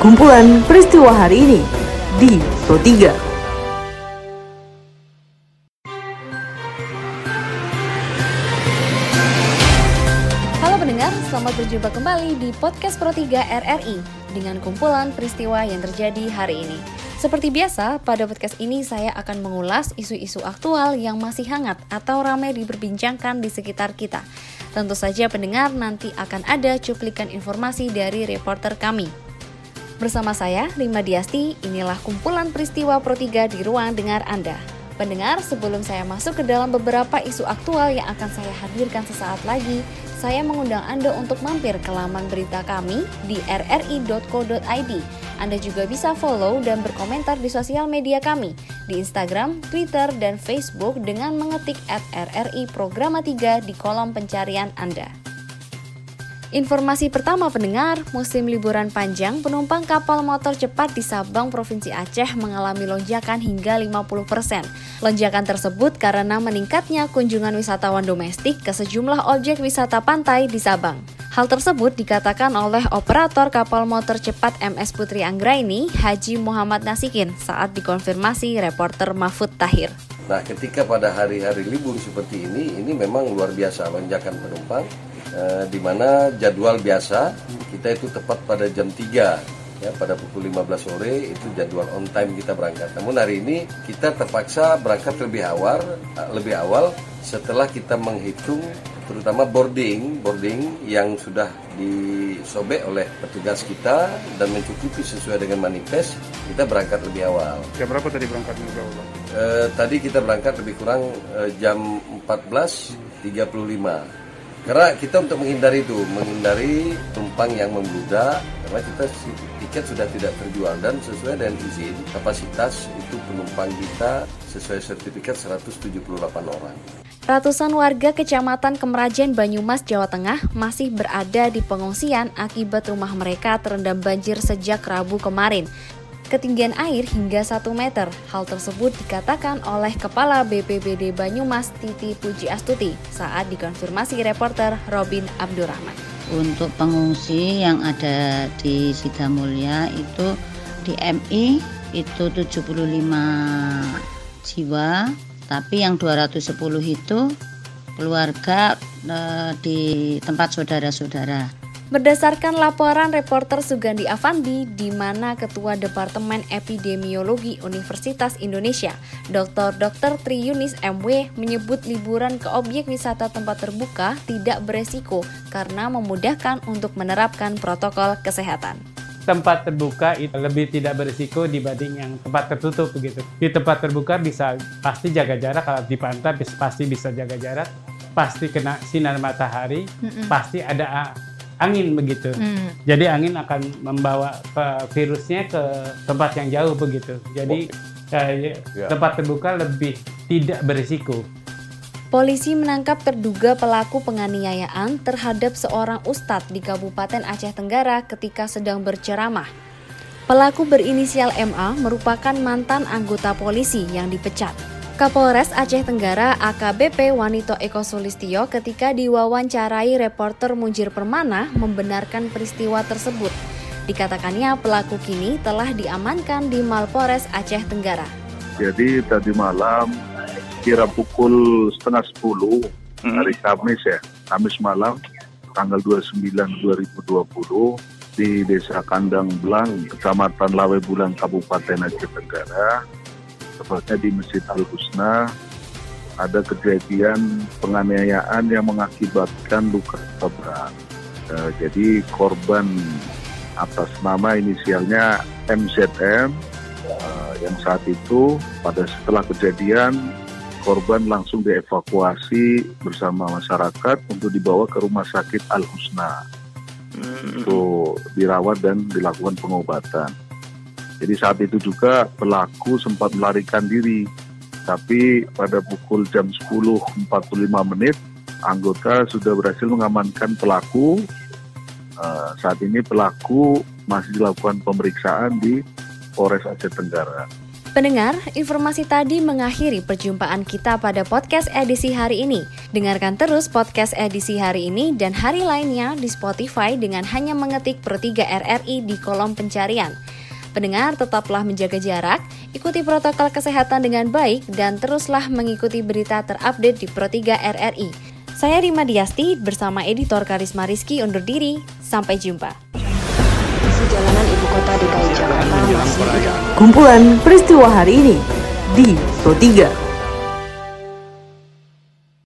kumpulan peristiwa hari ini di Pro 3. Halo pendengar, selamat berjumpa kembali di podcast Pro 3 RRI dengan kumpulan peristiwa yang terjadi hari ini. Seperti biasa, pada podcast ini saya akan mengulas isu-isu aktual yang masih hangat atau ramai diperbincangkan di sekitar kita. Tentu saja pendengar nanti akan ada cuplikan informasi dari reporter kami. Bersama saya, Rima Diasti, inilah kumpulan peristiwa Pro 3 di ruang dengar Anda. Pendengar, sebelum saya masuk ke dalam beberapa isu aktual yang akan saya hadirkan sesaat lagi, saya mengundang Anda untuk mampir ke laman berita kami di rri.co.id. Anda juga bisa follow dan berkomentar di sosial media kami di Instagram, Twitter, dan Facebook dengan mengetik RRI Programa 3 di kolom pencarian Anda. Informasi pertama pendengar, musim liburan panjang penumpang kapal motor cepat di Sabang, Provinsi Aceh mengalami lonjakan hingga 50%. Lonjakan tersebut karena meningkatnya kunjungan wisatawan domestik ke sejumlah objek wisata pantai di Sabang. Hal tersebut dikatakan oleh operator kapal motor cepat MS Putri Anggraini, Haji Muhammad Nasikin, saat dikonfirmasi reporter Mahfud Tahir. Nah, ketika pada hari-hari libur seperti ini, ini memang luar biasa lonjakan penumpang eh, di mana jadwal biasa kita itu tepat pada jam 3 ya pada pukul 15 sore itu jadwal on time kita berangkat. Namun hari ini kita terpaksa berangkat lebih awal eh, lebih awal setelah kita menghitung terutama boarding boarding yang sudah disobek oleh petugas kita dan mencukupi sesuai dengan manifest kita berangkat lebih awal. Jam berapa tadi berangkat lebih awal? Eh, tadi kita berangkat lebih kurang eh, jam 14.35 karena kita untuk menghindari itu, menghindari tumpang yang membludak, karena kita tiket sudah tidak terjual dan sesuai dengan izin kapasitas itu penumpang kita sesuai sertifikat 178 orang. Ratusan warga Kecamatan Kemerajen Banyumas, Jawa Tengah masih berada di pengungsian akibat rumah mereka terendam banjir sejak Rabu kemarin ketinggian air hingga 1 meter. Hal tersebut dikatakan oleh Kepala BPBD Banyumas Titi Puji Astuti saat dikonfirmasi reporter Robin Abdurrahman. Untuk pengungsi yang ada di Sidamulia itu di MI itu 75 jiwa, tapi yang 210 itu keluarga eh, di tempat saudara-saudara. Berdasarkan laporan reporter Sugandi Avandi, di mana Ketua Departemen Epidemiologi Universitas Indonesia, Dr. Dr. Tri Yunis MW menyebut liburan ke objek wisata tempat terbuka tidak beresiko karena memudahkan untuk menerapkan protokol kesehatan tempat terbuka itu lebih tidak berisiko dibanding yang tempat tertutup begitu. Di tempat terbuka bisa pasti jaga jarak kalau di pantai pasti bisa jaga jarak, pasti kena sinar matahari, mm -mm. pasti ada angin begitu. Hmm. Jadi angin akan membawa virusnya ke tempat yang jauh begitu. Jadi oh. eh, ya. tempat terbuka lebih tidak berisiko. Polisi menangkap terduga pelaku penganiayaan terhadap seorang ustadz di Kabupaten Aceh Tenggara ketika sedang berceramah. Pelaku berinisial MA merupakan mantan anggota polisi yang dipecat. Kapolres Aceh Tenggara AKBP Wanito Eko Sulistio ketika diwawancarai reporter Munjir Permana membenarkan peristiwa tersebut. Dikatakannya pelaku kini telah diamankan di Malpores Aceh Tenggara. Jadi tadi malam kira pukul setengah sepuluh hmm. hari Kamis ya, Kamis malam tanggal 29 2020 di Desa Kandang Belang, Kecamatan Lawe Bulan, Kabupaten Aceh Tenggara tepatnya di Masjid Al Husna ada kejadian penganiayaan yang mengakibatkan luka berat. Uh, jadi korban atas nama inisialnya MZM uh, yang saat itu pada setelah kejadian korban langsung dievakuasi bersama masyarakat untuk dibawa ke rumah sakit Al Husna hmm. untuk dirawat dan dilakukan pengobatan. Jadi saat itu juga pelaku sempat melarikan diri. Tapi pada pukul jam 10.45 menit, anggota sudah berhasil mengamankan pelaku. Uh, saat ini pelaku masih dilakukan pemeriksaan di Polres Aceh Tenggara. Pendengar, informasi tadi mengakhiri perjumpaan kita pada podcast edisi hari ini. Dengarkan terus podcast edisi hari ini dan hari lainnya di Spotify dengan hanya mengetik Pro 3 RRI di kolom pencarian. Pendengar tetaplah menjaga jarak, ikuti protokol kesehatan dengan baik, dan teruslah mengikuti berita terupdate di Pro 3 RRI. Saya Rima Diasti bersama editor Karisma Rizky undur diri. Sampai jumpa. Jalanan ibu kota DKI Jakarta masih Kumpulan peristiwa hari ini di Pro 3.